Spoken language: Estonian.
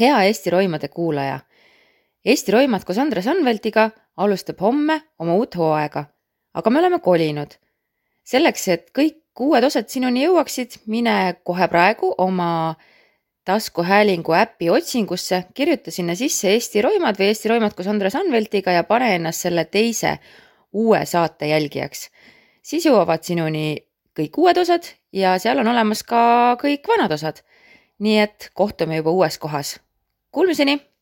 hea Eesti Roimade kuulaja. Eesti Roimad koos Andres Anveltiga alustab homme oma uut hooaega, aga me oleme kolinud. selleks, et kõik uued osad sinuni jõuaksid, mine kohe praegu oma taskuhäälingu äpi otsingusse, kirjuta sinna sisse Eesti Roimad või Eesti Roimad koos Andres Anveltiga ja pane ennast selle teise uue saate jälgijaks. siis jõuavad sinuni kõik uued osad ja seal on olemas ka kõik vanad osad nii et kohtume juba uues kohas. Kuulmiseni!